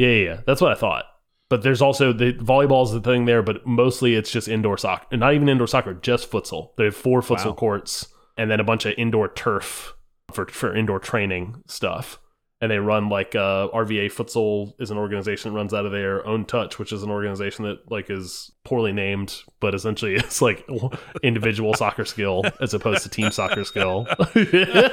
Yeah, yeah, yeah. That's what I thought. But there's also the volleyball's the thing there, but mostly it's just indoor soccer. Not even indoor soccer, just futsal. They have four futsal Wow. courts and then a bunch of indoor turf for for indoor training stuff. And they run like uh, RVA Futsal is an organization that runs out of there. Own Touch, which is an organization that like is poorly named, but essentially it's like individual soccer skill as opposed to team soccer skill.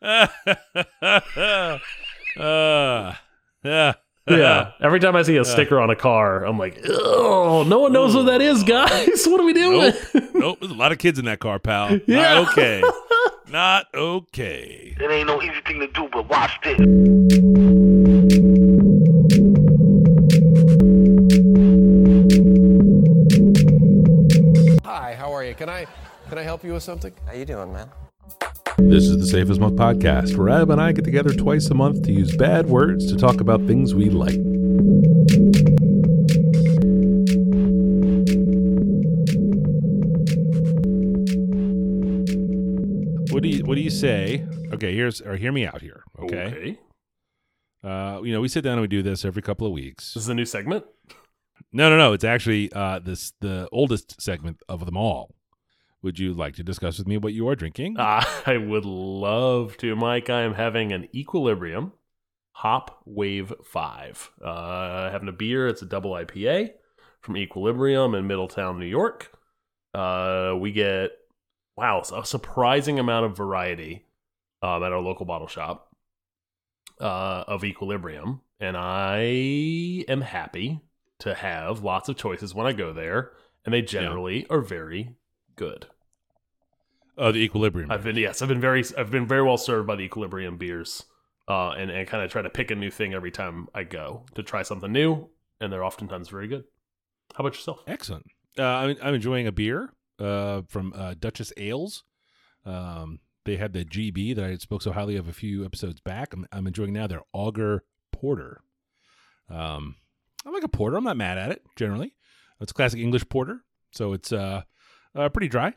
uh, yeah. yeah. Every time I see a sticker on a car, I'm like, oh, no one knows what that is, guys. What are we doing? Nope. nope. There's a lot of kids in that car, pal. Yeah. Not okay. Not okay. It ain't no easy thing to do, but watch this. Hi, how are you? Can I can I help you with something? How you doing, man? This is the Safe Month podcast, where Ab and I get together twice a month to use bad words to talk about things we like. What do you What do you say? Okay, here's or hear me out here. Okay, Uh, you know we sit down and we do this every couple of weeks. This is a new segment. No, no, no. It's actually uh, this the oldest segment of them all. Would you like to discuss with me what you are drinking? I would love to, Mike. I am having an Equilibrium Hop Wave 5. Uh, having a beer. It's a double IPA from Equilibrium in Middletown, New York. Uh, we get, wow, a surprising amount of variety um, at our local bottle shop uh, of Equilibrium. And I am happy to have lots of choices when I go there. And they generally are very good. Oh, the equilibrium. I've been yes, I've been very I've been very well served by the Equilibrium beers, uh, and and kind of try to pick a new thing every time I go to try something new, and they're oftentimes very good. How about yourself? Excellent. Uh, I'm, I'm enjoying a beer uh, from uh, Dutchess Ales. Um, they had the GB that I spoke so highly of a few episodes back. I'm, I'm enjoying now their Auger Porter. Um, I like a porter. I'm not mad at it generally. It's classic English porter, so it's uh, uh pretty dry.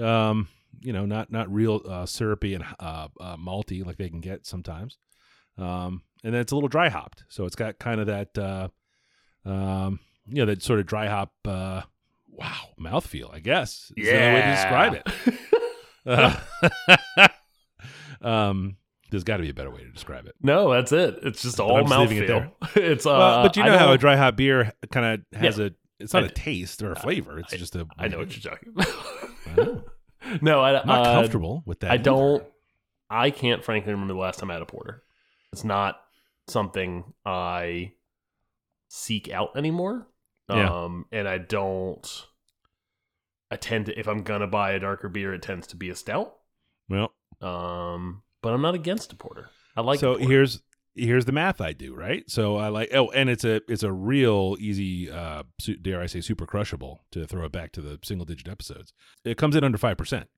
Um, you know, not not real uh, syrupy and uh, uh, malty like they can get sometimes. Um, and then it's a little dry hopped, so it's got kind of that uh, um, you know, that sort of dry hop. Uh, wow, mouthfeel. I guess is the only way to describe it. Uh, um, there's got to be a better way to describe it. No, that's it. It's just all I'm just leaving it mouthfeel. It's uh, well, but you I know how a dry hop beer kind of has Yeah. a. It's not I- a taste or a flavor. It's I- just a. I know what you're talking I know. about. no, I, I'm not uh, comfortable with that. I either. don't. I can't frankly remember the last time I had a porter. It's not something I seek out anymore. Yeah. Um, and I don't. I tend to, if I'm gonna buy a darker beer, it tends to be a stout. Well, Um, but I'm not against a porter. I like. so here's here's the math I do right. So I like oh, and it's a it's a real easy uh su- dare I say super crushable to throw it back to the single digit episodes. It comes in under five percent.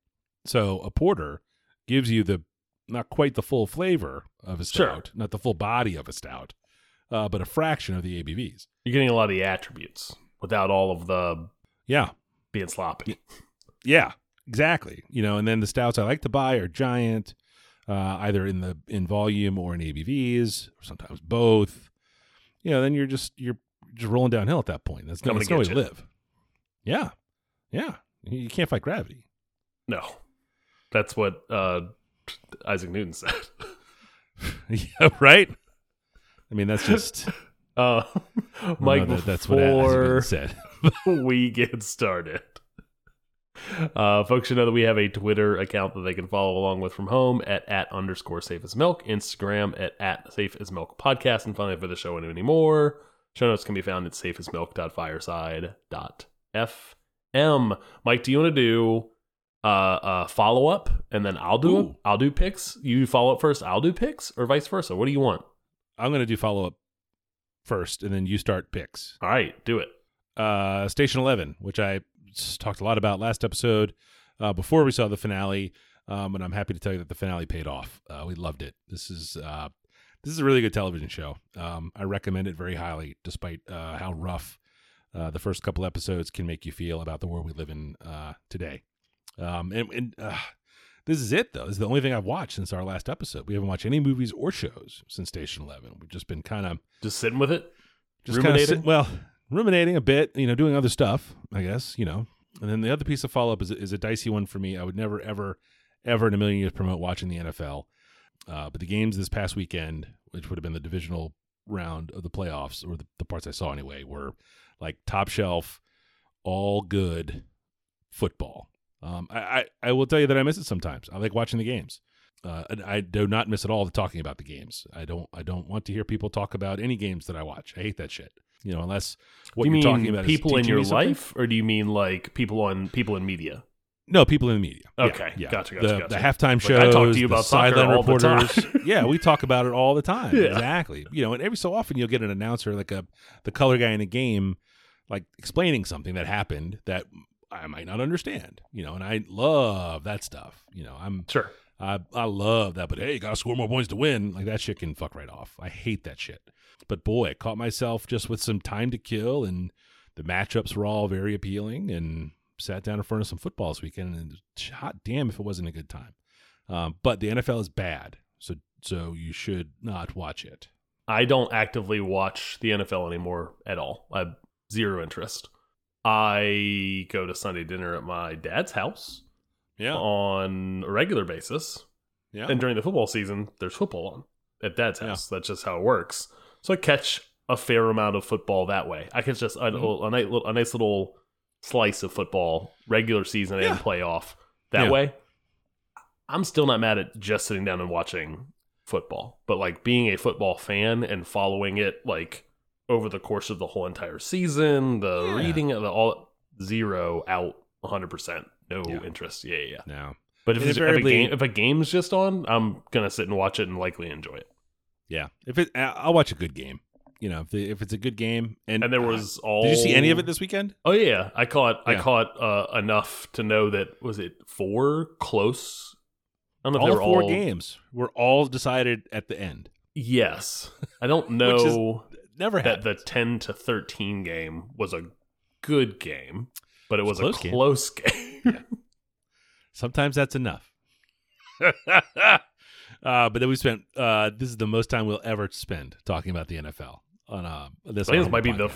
So a porter gives you the not quite the full flavor of a Sure. stout, not the full body of a stout, uh, but a fraction of the ABVs. you're getting a lot of the attributes without all of the Yeah, being sloppy. Yeah, exactly. You know, and then the stouts I like to buy are giant, uh, either in the in volume or in ABVs, or sometimes both. You know, then you're just you're just rolling downhill at that point. That's no, Coming that's to no way to live. Yeah, yeah. You can't fight gravity. No, that's what uh, Isaac Newton said. yeah, right. I mean, that's just Uh, well, Mike, no, that- that's what Isaac Newton said. we get started, uh, folks should know that we have a Twitter account that they can follow along with from home at at underscore safe as milk, Instagram at at safe as milk podcast, and finally for the show and any more, show notes can be found at safeasmilk.fireside.fm. Mike, do you want to do uh, uh, follow up and then I'll do Ooh. I'll do picks. You follow up first, I'll do picks, or vice versa. What do you want? I'm going to do follow up first, and then you start picks. All right, do it. uh, Station Eleven, which I talked a lot about last episode uh, before we saw the finale, um, and I'm happy to tell you that the finale paid off. Uh, we loved it. This is uh, this is a really good television show. Um, I recommend it very highly, despite uh, how rough uh, the first couple episodes can make you feel about the world we live in uh, today. Um, and and uh, this is it though. This is the only thing I've watched since our last episode. We haven't watched any movies or shows since Station Eleven. We've just been kind of Just sitting with it. just kind of well, ruminating a bit. You know, doing other stuff. I guess you know. And then the other piece of follow up is is a dicey one for me. I would never ever ever in a million years promote watching the NFL. Uh, but the games this past weekend, which would have been the divisional round of the playoffs, or the, the parts I saw anyway, were like top shelf, all good football. Um, I, I, I will tell you that I miss it sometimes. I like watching the games. Uh, I do not miss at all the talking about the games. I don't. I don't want to hear people talk about any games that I watch. I hate that shit. You know, unless what you are mean talking about people in your life, or do you mean like people on people in media? No, people in the media. Okay, yeah. gotcha, gotcha, the, gotcha. the halftime Like. I talk to you about sideline all the time. reporters. yeah, we talk about it all the time. Yeah. Exactly. You know, and every so often you'll get an announcer, like a the color guy in a game, like explaining something that happened that I might not understand. You know, and I love that stuff. You know, I'm Sure. I I love that, but hey, you gotta score more points to win. Like that shit can fuck right off. I hate that shit. But boy, I caught myself just with some time to kill, and the matchups were all very appealing, and sat down in front of some football this weekend, and hot damn if it wasn't a good time. Um, but the NFL is bad, so so you should not watch it. I don't actively watch the NFL anymore at all. I have zero interest. I go to Sunday dinner at my dad's house Yeah, on a regular basis. yeah, And during the football season, there's football on at dad's Yeah. house. That's just how it works. So I catch a fair amount of football that way. I catch just a, Mhm. a, nice little, a nice little slice of football, regular season Yeah. and playoff that Yeah. way. I'm still not mad at just sitting down and watching football, but like being a football fan and following it like over the course of the whole entire season, the Yeah. reading of the all zero out 100%. No interest. Yeah, yeah, yeah. no, But if, if, a game, if a game's just on, I'm gonna sit and watch it and likely enjoy it. Yeah. If it, I- I'll watch a good game. You know, if, the, if it's a good game, and And there uh, was all. Did you see any of it this weekend? Oh yeah, I caught. I caught uh, enough to know that was it four close. I don't know if All four all games were all decided at the end. Yes, I don't Which know Never that had the ten to thirteen game was a good game, but it was, It was a close game. close game. Sometimes that's enough. uh, but then we spent. Uh, this is the most time we'll ever spend talking about the NFL on uh, this. I think this might be the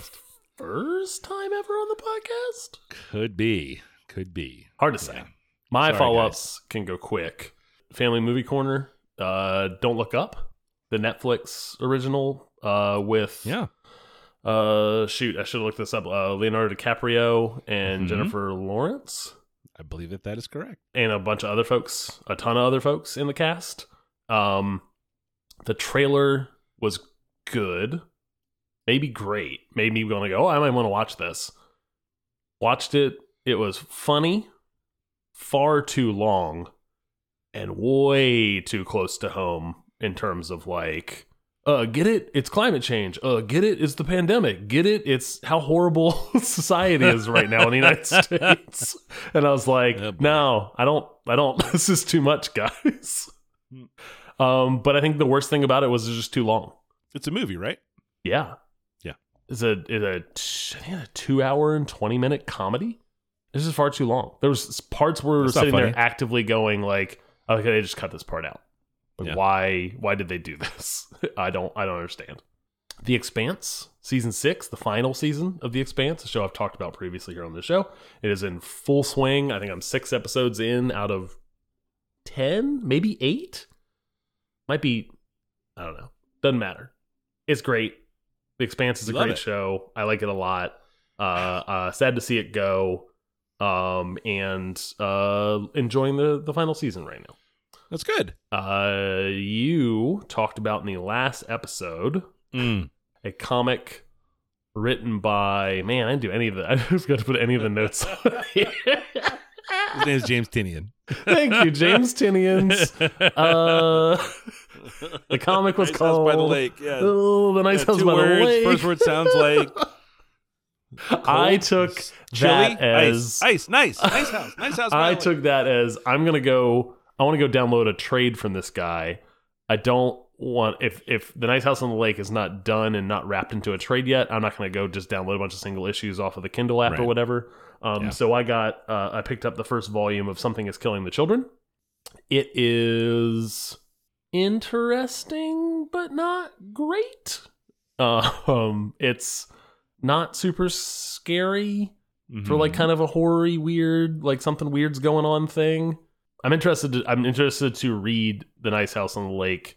first time ever on the podcast. could be, could be Hard to say. My Sorry, follow ups can go quick. Family Movie Corner. Uh, Don't Look Up, the Netflix original. Uh, with Yeah, Uh, shoot, I should have looked this up. Uh, Leonardo DiCaprio and Mhm. Jennifer Lawrence, I believe that that is correct. and a bunch of other folks, a ton of other folks in the cast. Um, the trailer was good, maybe great, made me want to go. Oh, I might want to watch this. Watched it. It was funny, far too long, and way too close to home in terms of like uh get it? It's climate change. Uh get it? It's the pandemic. Get it? It's how horrible society is right now in the united states. And i was like Oh, no i don't i don't this is too much guys um but i think the worst thing about it was it's just too long. It's a movie, right? yeah. Yeah. it's a it's a I think a two hour and 20 minute comedy? This is far too long. There was parts where we were sitting there actively going like okay they just cut this part out. Like Yeah. why why did they do this? I don't i don't understand. The expanse season six the final season of the expanse a show i've talked about previously here on the show. It is in full swing. I think i'm six episodes in out of 10 maybe eight might be i don't know doesn't matter it's great the expanse is a love great it. show i like it a lot uh, uh sad to see it go um and uh enjoying the the final season right now That's good. uh, you talked about in the last episode Mm. a comic written by man. I didn't do any of the. I was going to put any of the notes. His name is James Tynion. Thank you, James Tynion's. Uh, the comic was Nice House by the lake. Yeah. Oh, the nice Yeah, house by words. the lake. First word sounds like I took chili, that as ice, ice, nice, nice house, nice house. I took that as I'm gonna go. I want to go download a trade from this guy. I don't want if if the Nice House on the Lake is not done and not wrapped into a trade yet. I'm not gonna go just download a bunch of single issues off of the Kindle app or whatever. Um, Yeah. So I got uh, I picked up the first volume of Something Is Killing the Children, It is interesting, but not great. Uh, um, it's not super scary for like Mhm. kind of a horror weird, like something weird's going on thing. I'm interested. To, I'm interested to read the Nice House on the Lake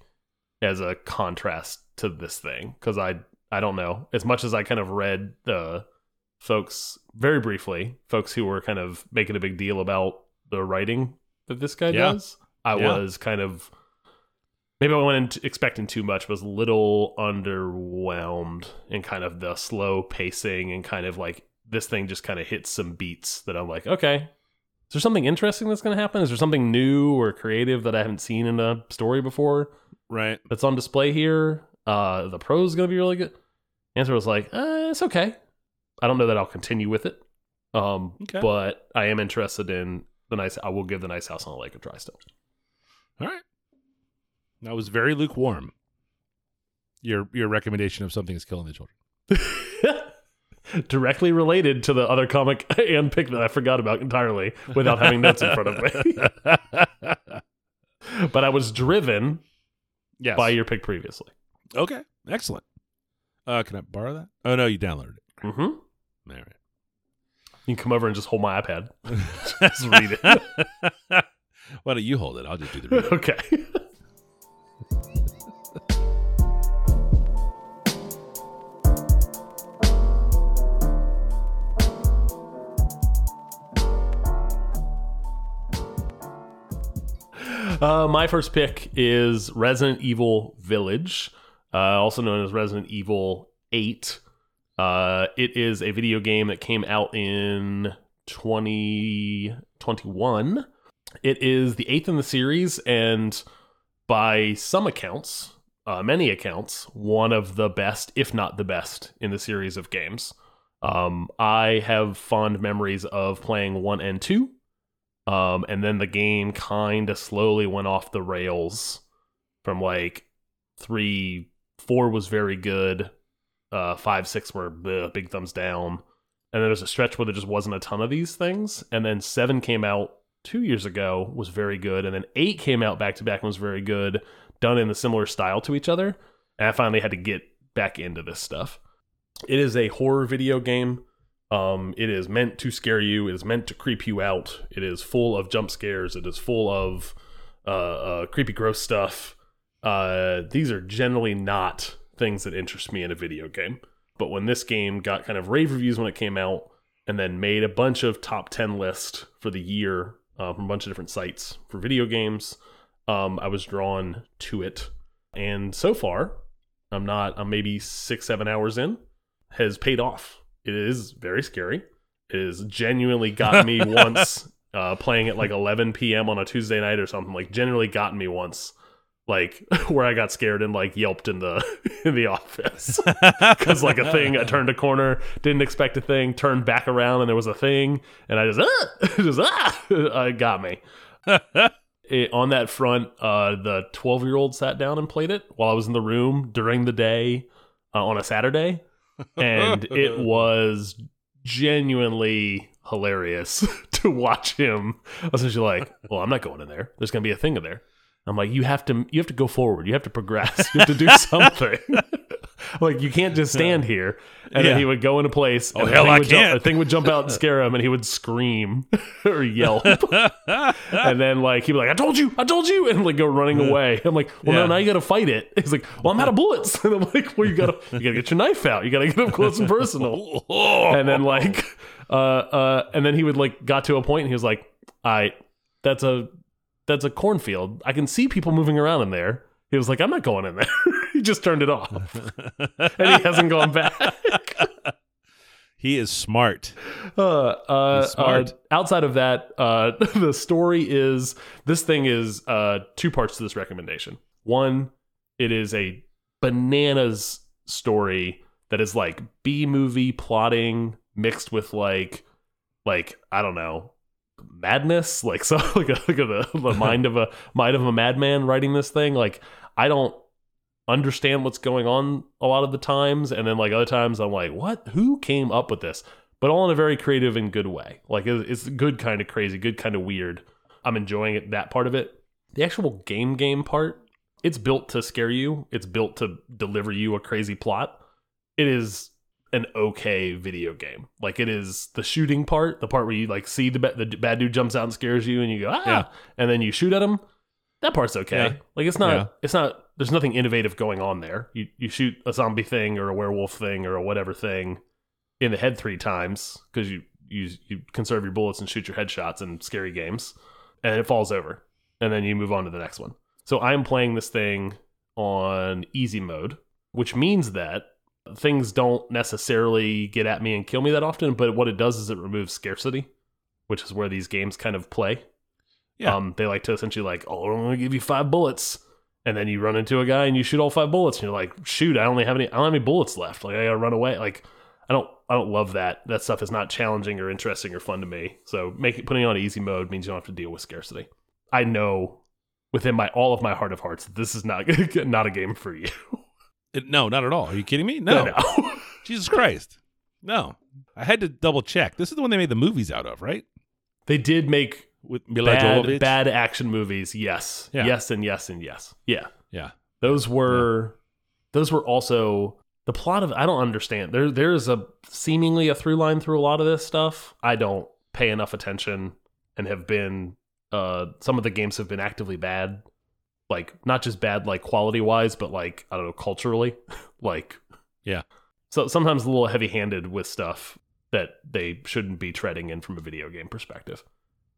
as a contrast to this thing because I I don't know as much as I kind of read the folks very briefly, folks who were kind of making a big deal about the writing that this guy Yeah. does. I Yeah. was kind of maybe I went in expecting too much, was a little underwhelmed in kind of the slow pacing and kind of like this thing just kind of hits some beats that I'm like, okay, is there something interesting that's going to happen? Is there something new or creative that I haven't seen in a story before right. that's on display here? Uh, the prose is going to be really good. Answer was like, uh, it's okay. I don't know that I'll continue with it. Um, Okay. but I am interested in the nice. I will give the nice house on the lake a try still. All right. That was very lukewarm. Your your recommendation of something is killing the children. Directly related to the other comic and pick that I forgot about entirely without having notes in front of me. but I was driven yes. by your pick previously. okay. Excellent. Uh, can I borrow that? Oh no, you downloaded it. Mm-hmm. All right. You can come over and just hold my iPad. just read it. Why don't you hold it? I'll just do the reading. okay. Uh, my first pick is Resident Evil Village, uh, also known as Resident Evil 8. Uh, it is a video game that came out in 2021. It is the eighth in the series, and by some accounts, uh, many accounts, one of the best, if not the best, in the series of games. Um, I have fond memories of playing one and two, um, and then the game kind of slowly went off the rails from like three, four was very good, uh, five, six were bleh, big thumbs down, and then there's a stretch where there just wasn't a ton of these things, and then seven came out two years ago was very good, and then eight came out back to back and was very good, done in a similar style to each other, and I finally had to get back into this stuff. It is a horror video game. Um, it is meant to scare you. It is meant to creep you out. It is full of jump scares. It is full of uh, uh, creepy, gross stuff. Uh, these are generally not things that interest me in a video game. But when this game got kind of rave reviews when it came out, and then made a bunch of top 10 lists for the year uh, from a bunch of different sites for video games, um, I was drawn to it. And so far, I'm not, I'm maybe six, seven hours in, has paid off. It is very scary. It has genuinely got me once uh, playing at like 11 p.m. on a Tuesday night or something. Like, generally gotten me once, like where I got scared and like yelped in the in the office because like a thing. I turned a corner, didn't expect a thing, turned back around and there was a thing, and I just ah, just ah, it got me. It, on that front, uh, the 12 year old sat down and played it while I was in the room during the day uh, on a Saturday, and it was genuinely hilarious to watch him. Essentially, like, well, I'm not going in there. There's going to be a thing in there. I'm like, you have to, you have to go forward. You have to progress. You have to do something. like, you can't just stand here. And Yeah. then he would go into place. Oh, hell, thing I can't. a thing would jump out and scare him, and he would scream or yelp. and then like he'd be like, "I told you, I told you," and like go running away. I'm like, "Well, Yeah. no, now you got to fight it." He's like, "Well, I'm out of bullets," and I'm like, "Well, you gotta, you gotta get your knife out. You gotta get up close and personal." and then like, uh, uh, and then he would like got to a point, and he was like, "I, that's a, that's a cornfield. I can see people moving around in there." He was like, "I'm not going in there." he just turned it off, and he hasn't gone back. he is smart. Uh, uh, He's smart. uh, outside of that, uh, the story is this thing is uh, two parts to this recommendation. One, it is a bananas story that is like B movie plotting mixed with like like I don't know madness? Like so like a, like a, the mind of a mind of a madman writing this thing? Like I don't understand what's going on a lot of the times and then like other times i'm like what? Who came up with this? But all in a very creative and good way. Like it- it's good kind of crazy good kind of weird. I'm enjoying it that part of it. The actual game game part, it's built to scare you. It's built to deliver you a crazy plot. It is an okay video game. Like it is the shooting part, the part where you like see the ba- the bad dude jumps out and scares you, and you go ah, Yeah. and then you shoot at him. That part's okay. Yeah. Like it's not Yeah. it's not there's nothing innovative going on there. You you shoot a zombie thing or a werewolf thing or a whatever thing in the head three times because you you you conserve your bullets and shoot your headshots in scary games, and it falls over, and then you move on to the next one. So I'm playing this thing on easy mode, which means that things don't necessarily get at me and kill me that often. But what it does is it removes scarcity, which is where these games kind of play. Yeah. Um, they like to essentially like, oh, I'm gonna give you five bullets, and then you run into a guy and you shoot all five bullets, and you're like, shoot, I only have any, I don't have any bullets left. Like I gotta run away. Like I don't, I don't love that. That stuff is not challenging or interesting or fun to me. So making putting it on easy mode means you don't have to deal with scarcity. I know within my all of my heart of hearts that this is not not a game for you. It- no, not at all. Are you kidding me? No. no. Jesus Christ. No. I had to double check. This is the one they made the movies out of, right? they did make With Mila bad, Jovovich. bad action movies. Yes, Yeah. yes, and yes, and yes. Yeah, Yeah. those were those were also the plot of. I don't understand. There, there's a seemingly a through line through a lot of this stuff. I don't pay enough attention and have been. Uh, some of the games have been actively bad, like not just bad like quality wise, but like I don't know culturally, like Yeah. So sometimes a little heavy handed with stuff that they shouldn't be treading in from a video game perspective.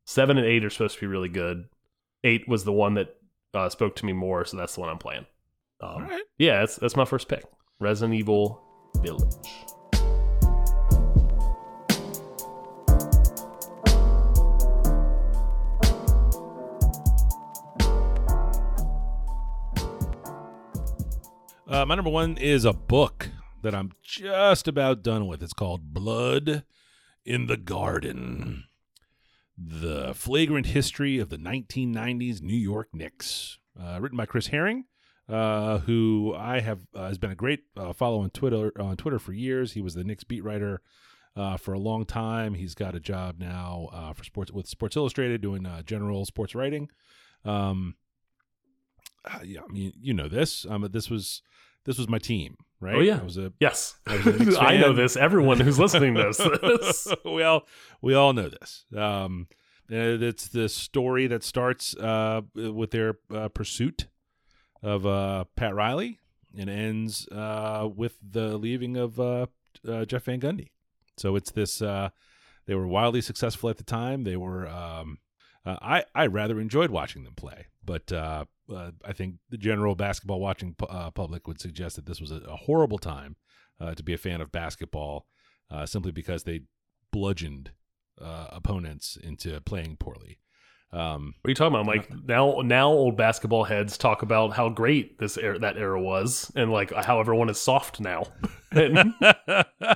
Seven and eight are supposed to be really good. Eight was the one that uh, spoke to me more, so that's the one I'm playing. Um, All right. Yeah, that's that's my first pick. Resident Evil Village. Uh, my number one is a book that I'm just about done with. It's called Blood in the Garden The Flagrant History of the 1990s New York Knicks. Uh, written by Chris Herring, uh, who I have uh, has been a great uh, follow on Twitter on Twitter for years. He was the Knicks beat writer uh, for a long time. He's got a job now for sports with Sports Illustrated doing general sports writing. Um, uh, yeah, I mean, you know this. Um, this was this was my team, right? Oh, yeah. I was a Yes, I was I know this. Everyone who's listening knows this. we all we all know this. Um, it's the story that starts uh, with their uh, pursuit of uh, Pat Riley and ends uh, with the leaving of uh, uh, Jeff Van Gundy. So it's this. Uh, they were wildly successful at the time. They were. Um, uh, I I rather enjoyed watching them play, but uh, uh, I think the general basketball watching pu- uh, public would suggest that this was a, a horrible time uh, to be a fan of basketball, uh, simply because they bludgeoned uh, opponents into playing poorly. Um, What are you talking about, Mike? Now, now old basketball heads talk about how great this era, that era was, and like how everyone is soft now.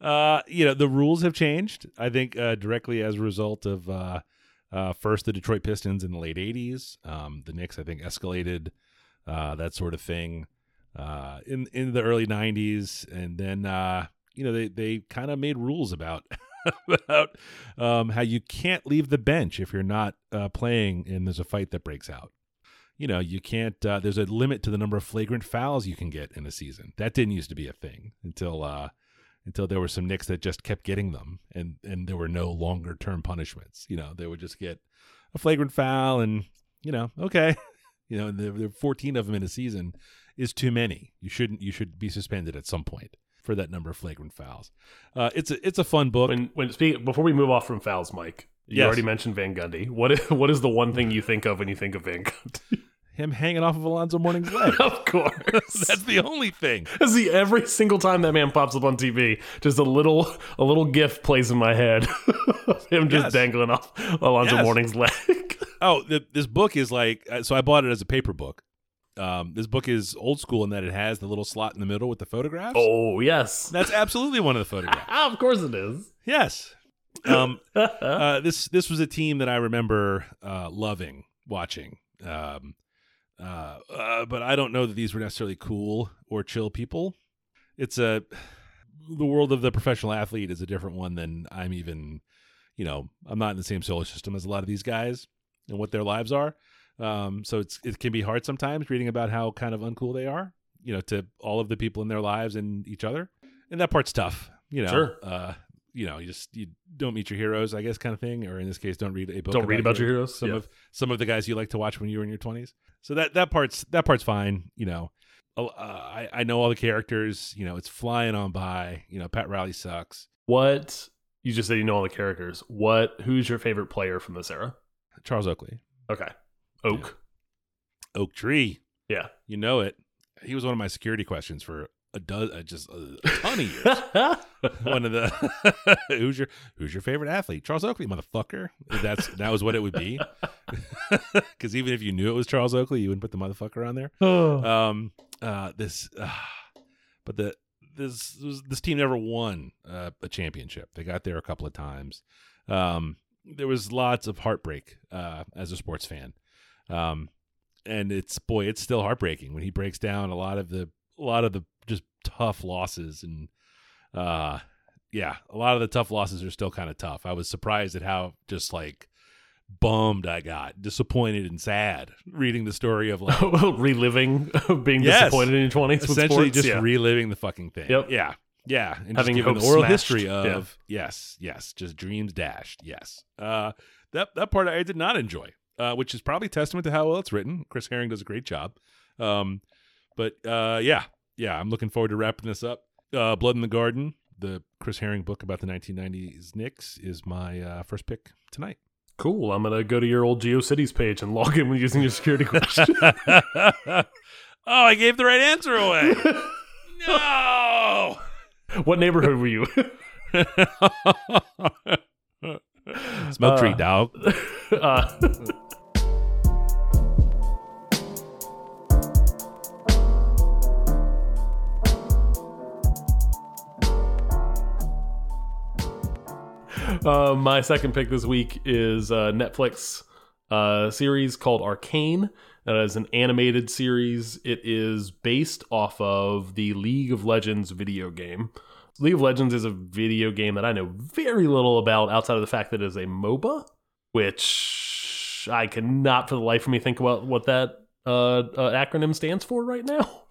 Uh, you know, the rules have changed. I think uh, directly as a result of uh, first the Detroit Pistons in the late '80s. Um, the Knicks, I think, escalated uh, that sort of thing uh, in in the early '90s, and then uh, you know they they kind of made rules about. about um, how you can't leave the bench if you're not uh, playing and there's a fight that breaks out you know you can't uh, there's a limit to the number of flagrant fouls you can get in a season that didn't used to be a thing until uh until there were some Knicks that just kept getting them and and there were no longer term punishments you know they would just get a flagrant foul and you know okay you know there, there are 14 of them in a season is too many you shouldn't you should be suspended at some point for that number of flagrant fouls uh it's a it's a fun book when when speak before we move off from fouls, Mike, you Yes. already mentioned Van Gundy. What is, what is the one thing you think of when you think of Van Gundy? him hanging off of Alonzo Mourning's leg of course, that's the only thing See, every single time that man pops up on TV, just a little a little gif plays in my head of him just Yes. dangling off Alonzo Yes. Mourning's leg. Oh, the, this book is like uh, so. I bought it as a paper book. Um, this book is old school in that it has the little slot in the middle with the photographs. oh yes, That's absolutely one of the photographs. Of course it is. yes. Um, uh, this this was a team that I remember uh, loving watching. Um, uh, uh, but I don't know that these were necessarily cool or chill people. It's a the world of the professional athlete is a different one than I'm even. You know, I'm not in the same solar system as a lot of these guys and what their lives are. Um, so it's it can be hard sometimes reading about how kind of uncool they are, you know, to all of the people in their lives and each other, and that part's tough. You know, Sure. uh, you know, you just you don't meet your heroes, I guess, kind of thing, or in this case, don't read a book. Don't read about your heroes. Some Yeah. of some of the guys you like to watch when you were in your twenties. So that that part's that part's fine. You know, uh, I I know all the characters. You know, it's flying on by. You know, Pat Riley sucks. What you just said you know all the characters. What who's your favorite player from this era? Charles Oakley, Okay. Oak. Oak Tree. Yeah. You know it. He was one of my security questions for a dozen, uh, just a, a ton of years. one of the who's your who's your favorite athlete? Charles Oakley, motherfucker. That's that was what it would be. Because even if you knew it was Charles Oakley, you wouldn't put the motherfucker on there. Um, uh, this, uh, but the this this this team never won uh, a championship. They got there a couple of times. Um, there was lots of heartbreak uh, as a sports fan. Um, and it's boy, it's still heartbreaking when he breaks down a lot of the a lot of the just tough losses and uh yeah, a lot of the tough losses are still kind of tough. I was surprised at how just like bummed I got, disappointed and sad reading the story of like reliving being Yes. disappointed in your twenties. essentially sports. just yeah. reliving the fucking thing. Yep. Yeah. Yeah. And Having just the oral smashed. history Yeah. of yes, yes, just dreams dashed. Yes. Uh that that part I did not enjoy. Uh, which is probably testament to how well it's written. Chris Herring does a great job. Um but uh yeah, yeah, I'm looking forward to wrapping this up. Uh Blood in the Garden, the Chris Herring book about the 1990s Knicks is my uh, first pick tonight. cool. I'm gonna go to your old GeoCities page and log in with using your security question. oh, I gave the right answer away. no. what neighborhood were you? Smoke Uh, tree dog. uh, uh, my second pick this week is a Netflix uh, series called Arcane. That is an animated series. It is based off of the League of Legends video game. League of Legends is a video game that I know very little about outside of the fact that it is a MOBA, which I cannot for the life of me think about what that uh, uh, acronym stands for right now.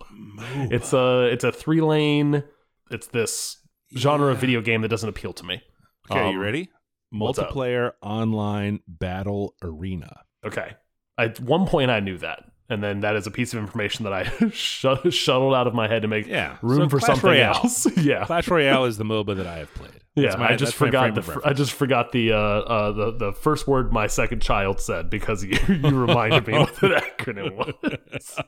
It's a it's a three lane. It's this genre of video game that doesn't appeal to me. Okay, Um, you ready? Multiplayer online battle arena. Okay. At one point, I knew that, and then that is a piece of information that I shut, shuttled out of my head to make Yeah, room so for Clash something Royale. else. yeah, Clash Royale is the MOBA that I have played. yeah. My- I just forgot the I just forgot the uh, uh, the the first word my second child said because you you reminded me what that acronym was.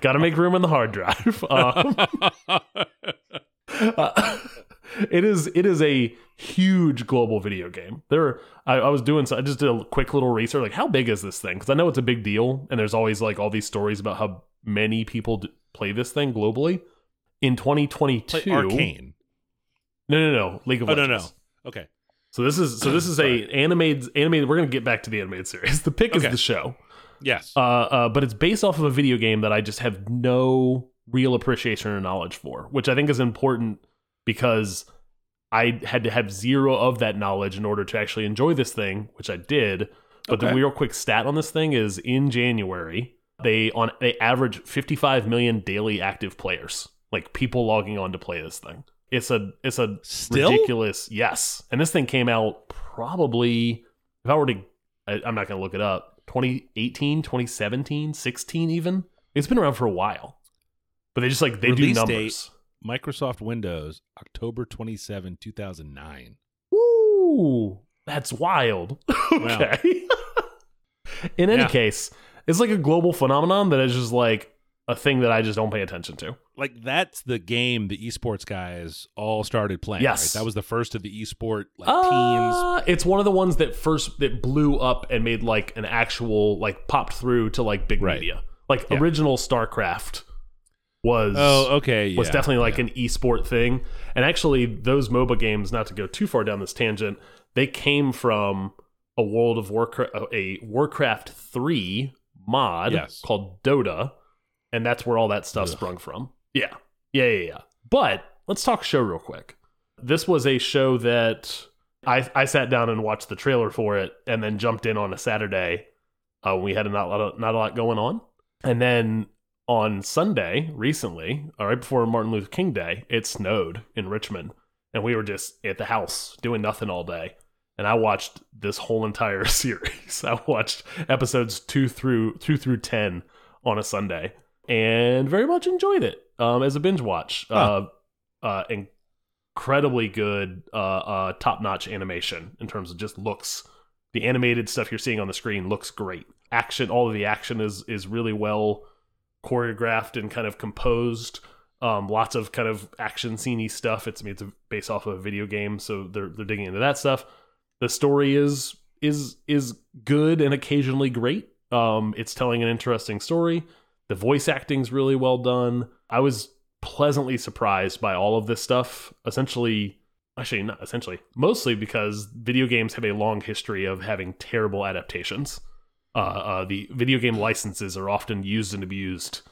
Got to make room in the hard drive. Um, uh, it is it is a huge global video game. There, I, I was doing so I just did a quick little research, like how big is this thing? Because I know it's a big deal, and there's always like all these stories about how many people d- play this thing globally. In 2022, Play Arcane. No, no, no, League of Oh no no. Okay. So this is so this is a animated animated. We're gonna get back to the animated series. The pick Okay. is the show. Yes. Uh, uh, but it's based off of a video game that I just have no real appreciation or knowledge for, which I think is important because I had to have zero of that knowledge in order to actually enjoy this thing, which I did. But the real quick stat on this thing is in January they on they average 55 million daily active players, like people logging on to play this thing. It's a it's a Still? ridiculous yes, and this thing came out probably if I were to I, I'm not going to look it up 2018 2017 16 even it's been around for a while but they just like they Release do date. Numbers Microsoft Windows, October 27, 2009. Ooh, that's wild okay in any Yeah. case it's like a global phenomenon that is just like a thing that I just don't pay attention to Like that's the game the esports guys all started playing. Yes. right? That was the first of the esport like teams. Uh, it's one of the ones that first that blew up and made like an actual like popped through to like big Right. media. Like Yeah. original StarCraft was Oh, okay. was definitely like yeah. an esport thing. And actually those MOBA games, not to go too far down this tangent, they came from a World of Warcraft a Warcraft 3 mod Yes. called Dota, and that's where all that stuff Ugh. sprung from. Yeah. Yeah, yeah, yeah. But let's talk show real quick. This was a show that I I sat down and watched the trailer for it and then jumped in on a Saturday Uh, we had a not a lot of, not a lot going on, and then on Sunday recently, right before Martin Luther King Day, it snowed in Richmond, and we were just at the house doing nothing all day. And I watched this whole entire series. I watched episodes two through two through ten on a Sunday, and very much enjoyed it um, as a binge watch. Huh. Uh, uh, incredibly good, uh, uh, top notch animation in terms of just looks. The animated stuff you're seeing on the screen looks great. Action, all of the action is is really well choreographed and kind of composed. Um, lots of kind of action sceney stuff. It's I mean, it's based off of a video game, so they're they're digging into that stuff. The story is is is good and occasionally great. Um, it's telling an interesting story. The voice acting's really well done. I was pleasantly surprised by all of this stuff. Essentially, actually not essentially, mostly because video games have a long history of having terrible adaptations. Uh, uh, the video game licenses are often used and abused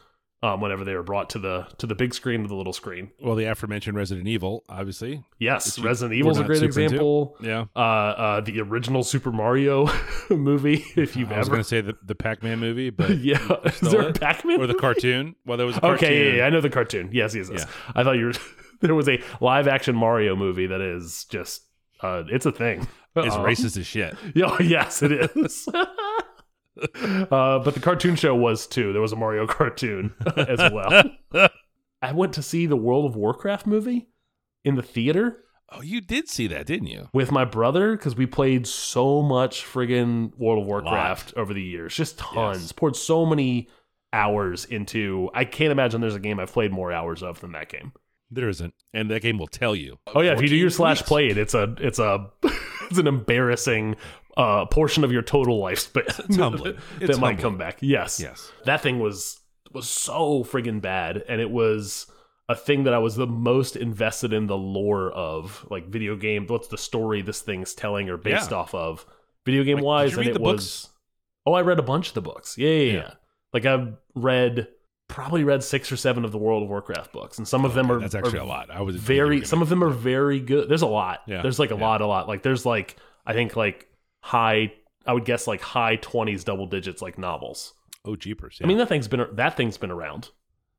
um, whenever they are brought to the to the big screen to the little screen. Well, the aforementioned Resident Evil, obviously. Yes, you- Resident we're Evil's a great super into. example. Yeah. Uh, uh, the original Super Mario movie, if you've I was ever, going to say the, the Pac-Man movie, but yeah, is there a. Pac-Man or the cartoon. Well, there was a cartoon. Okay, yeah, yeah, I know the cartoon. Yes, yes, yes. Yeah. I thought you were. there was a live action Mario movie that is just. Uh, it's a thing. It's Um, racist as shit. Yeah, yes, it is. Uh, but the cartoon show was too. There was a Mario cartoon as well. I went to see the World of Warcraft movie in the theater Oh, you did see that, didn't you? with my brother because we played so much friggin' World of Warcraft over the years. Just tons. Yes. Poured so many hours into. I can't imagine there's a game I've played more hours of than that game. There isn't, and that game will tell you. Oh yeah, if you do your slash weeks. played, it's a it's a it's an embarrassing uh, portion of your total lifespan. That It's might humbling. come back. Yes, Yes. that thing was was so friggin' bad, and it was a thing that I was the most invested in the lore of, like video game. What's the story this thing's telling or based Yeah. off of, video game Like, wise? and it the was. books? Oh, I read a bunch of the books. Yeah, yeah, yeah. Yeah. Like I've read probably read six or seven of the World of Warcraft books, and some of them Okay, are That's actually are a lot. I was very some of them are very good there's a lot Yeah, there's like a lot a lot like there's like i think like high i would guess like high 20s double digits like novels Oh, jeepers! i mean that thing's been that thing's been around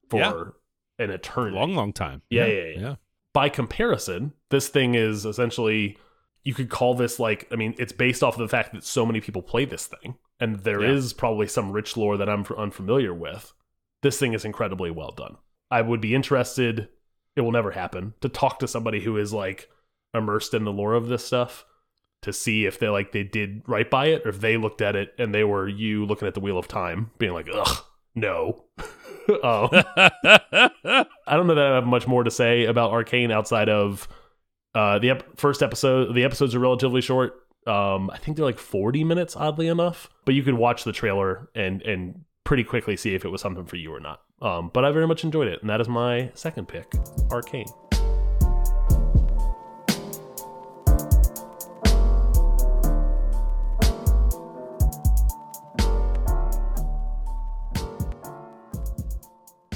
for Yeah. an eternity long, long time. Yeah, yeah, yeah. by comparison this thing is essentially you could call this like i mean it's based off of the fact that so many people play this thing and there is Yeah. probably some rich lore that i'm unfamiliar with this thing is incredibly well done i would be interested it will never happen to talk to somebody who is like immersed in the lore of this stuff to see if they like they did right by it or if they looked at it and they were you looking at the wheel of time being like ugh no um, I don't know that I have much more to say about Arcane outside of uh, the ep- first episode. The episodes are relatively short. Um, I think they're like 40 minutes, oddly enough. But you could watch the trailer and and pretty quickly see if it was something for you or not. Um, but I very much enjoyed it, and that is my second pick, Arcane.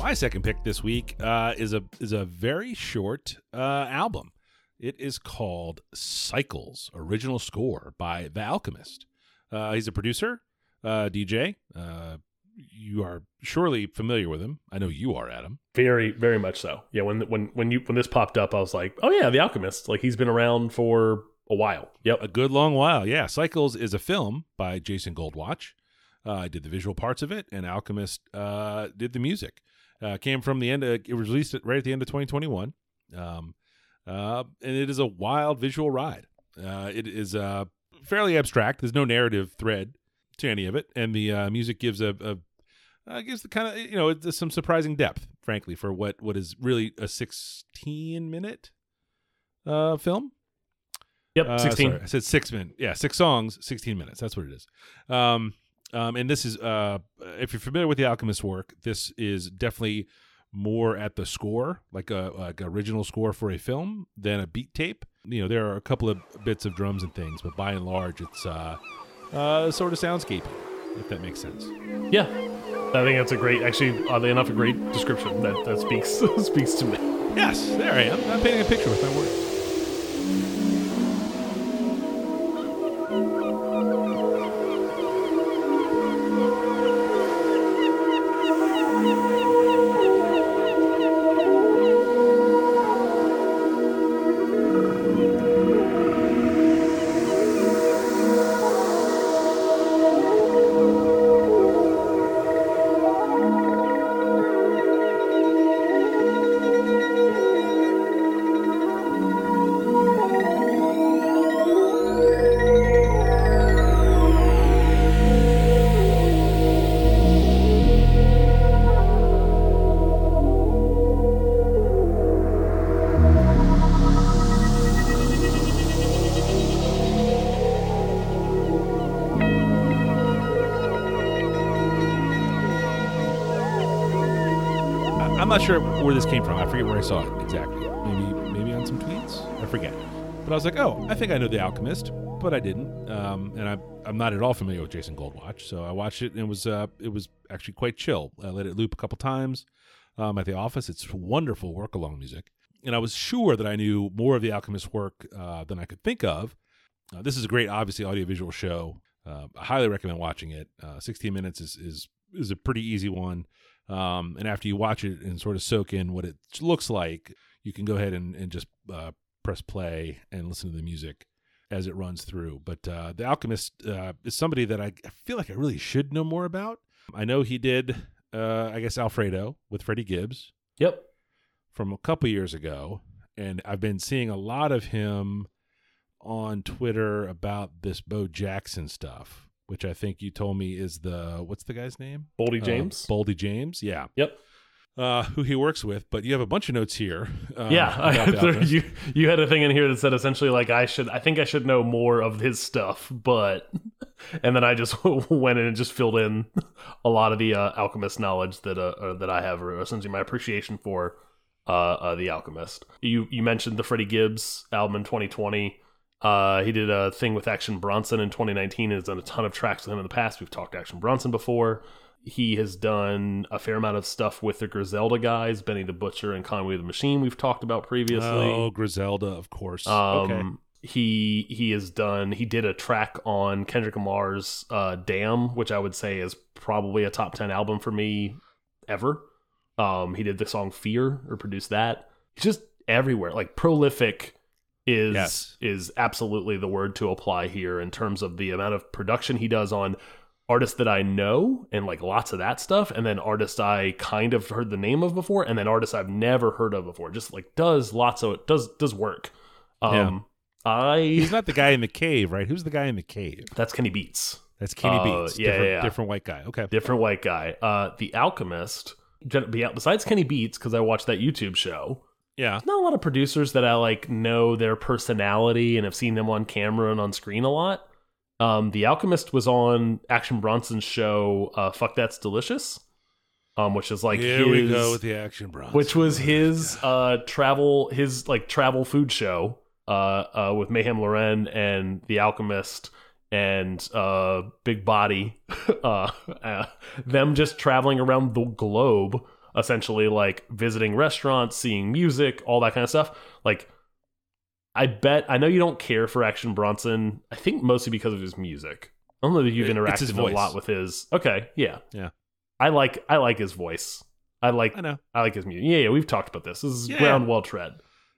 My second pick this week uh, is a is a very short uh, album. It is called Cycles, original score by The Alchemist. Uh, he's a producer, uh, DJ. Uh, you are surely familiar with him. I know you are, Adam. Very, very much so. Yeah, when when when you when this popped up, I was like, oh yeah, The Alchemist. Like he's been around for a while. Yep. A good long while. Yeah. Cycles is a film by Jason Goldwatch. Uh, I did the visual parts of it, and Alchemist uh, did the music. Uh, came from the end. Of, it was released right at the end of 2021, um, uh, and it is a wild visual ride. Uh, it is uh, fairly abstract. There's no narrative thread to any of it, and the uh, music gives a, a uh, gives the kind of you know it's some surprising depth, frankly, for what what is really a 16 minute uh, film. Yep. Uh, 16. sorry, I said six minutes. Yeah, six songs, sixteen minutes. That's what it is. Um, um, and this is, uh, if you're familiar with the Alchemist work, this is definitely more at the score, like a like original score for a film, than a beat tape. You know, there are a couple of bits of drums and things, but by and large, it's uh, uh, sort of soundscape, if that makes sense. Yeah, I think that's a great, actually, oddly enough, a great description that that speaks speaks to me. Yes, there I am. I'm painting a picture with my words. Where this came from. I forget where I saw it exactly. Maybe maybe on some tweets. I forget. But I was like, oh, I think I know The Alchemist, but I didn't. Um, and I, I'm not at all familiar with Jason Goldwatch, so I watched it and it was uh, it was actually quite chill. I let it loop a couple times um, at the office. It's wonderful work along music, and I was sure that I knew more of The Alchemist work uh, than I could think of. Uh, this is a great, obviously, audiovisual show. Uh, I highly recommend watching it. Uh, 16 minutes is is is a pretty easy one. Um, and after you watch it and sort of soak in what it looks like, you can go ahead and, and just uh, press play and listen to the music as it runs through. But uh, The Alchemist uh, is somebody that I feel like I really should know more about. I know he did, uh, I guess, Alfredo with Freddie Gibbs Yep. from a couple years ago. And I've been seeing a lot of him on Twitter about this Bo Jackson stuff, which I think you told me is the, what's the guy's name? Boldy Uh, James. Boldy James, yeah. yep. Uh, who he works with, but you have a bunch of notes here. Uh, yeah, you you had a thing in here that said essentially like I should I think I should know more of his stuff, but and then I just went in and just filled in a lot of the uh, alchemist knowledge that uh, uh, that I have, or essentially my appreciation for uh, uh, the Alchemist. You you mentioned the Freddie Gibbs album in 2020. Uh, he did a thing with Action Bronson in 2019 and has done a ton of tracks with him in the past. We've talked Action Bronson before. He has done a fair amount of stuff with the Griselda guys, Benny the Butcher and Conway the Machine. We've talked about previously. Oh, Griselda, of course. Um, okay. He he has done. He did a track on Kendrick Lamar's uh, "Damn," which I would say is probably a top ten album for me ever. Um, he did the song "Fear" or produced that. He's just everywhere. Like prolific is Yes. is absolutely the word to apply here in terms of the amount of production he does on artists that I know and like lots of that stuff, and then artists I kind of heard the name of before, and then artists I've never heard of before. Just like does lots of it does does work. Um, I He's not the guy in the cave, right? Who's the guy in the cave? that's Kenny Beats, That's Kenny Uh, Beats. yeah, different, yeah, yeah. different white guy. Okay. different white guy. Uh, the Alchemist. Besides Kenny Beats, because I watched that YouTube show. Yeah. Not a lot of producers that I like know their personality and have seen them on camera and on screen a lot. Um, the Alchemist was on Action Bronson's show, uh, "Fuck That's Delicious," um, which is like Here his, we go with the action bronze. which was his uh travel his like travel food show uh uh with Meyhem Lauren and the Alchemist and uh Big Body uh, uh them just traveling around the globe essentially like visiting restaurants seeing music all that kind of stuff like I bet I know you don't care for Action Bronson I think mostly because of his music I don't know that you've It- it's his interacted a lot with his okay yeah Yeah. I like I like his voice I like I know. I like his music. Yeah, yeah, we've talked about this. This is Yeah. ground well tread.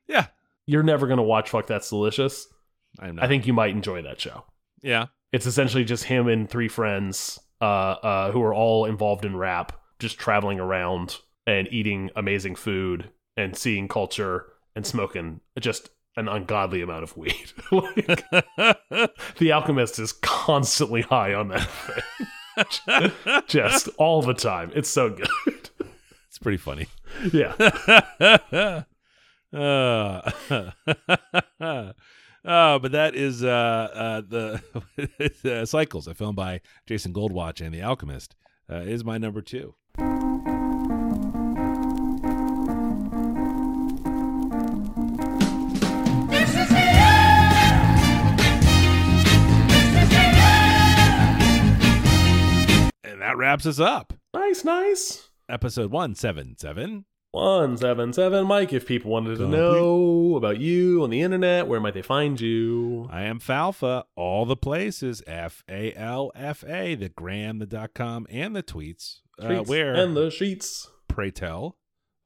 Yeah. You're never gonna watch Fuck That's Delicious. I'm not. I think you might enjoy that show. Yeah. It's essentially just him and three friends, uh, uh, who are all involved in rap, just traveling around and eating amazing food and seeing culture and smoking just an ungodly amount of weed. like, the Alchemist is constantly high on that thing, just all the time. It's so good. it's pretty funny. yeah. uh, uh, but that is uh, uh, the uh, Cycles, a film by Jason Goldwatch and The Alchemist, uh, is my number two. Wraps us up. Nice, nice. Episode 177. One seven seven, Mike. If people wanted to know about you on the internet, where might they find you? I am Falfa. All the places. F A L F A. The gram, the dot com, and the tweets. Uh, where, and the sheets. pray tell,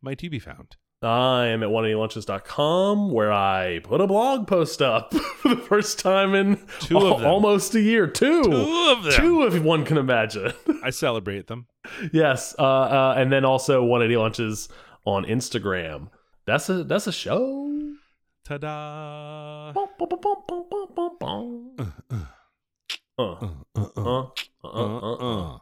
might you be found? I am at 180lunches.com where I put a blog post up for the first time in Two of them. almost a year. Two. Two of them. Two, if one can imagine. I celebrate them. yes. Uh, uh, and then also 180 Lunches on Instagram. That's a that's a show. Ta da! Bum, bum, bum, bum, bum, bum, bum, bum. Uh. uh.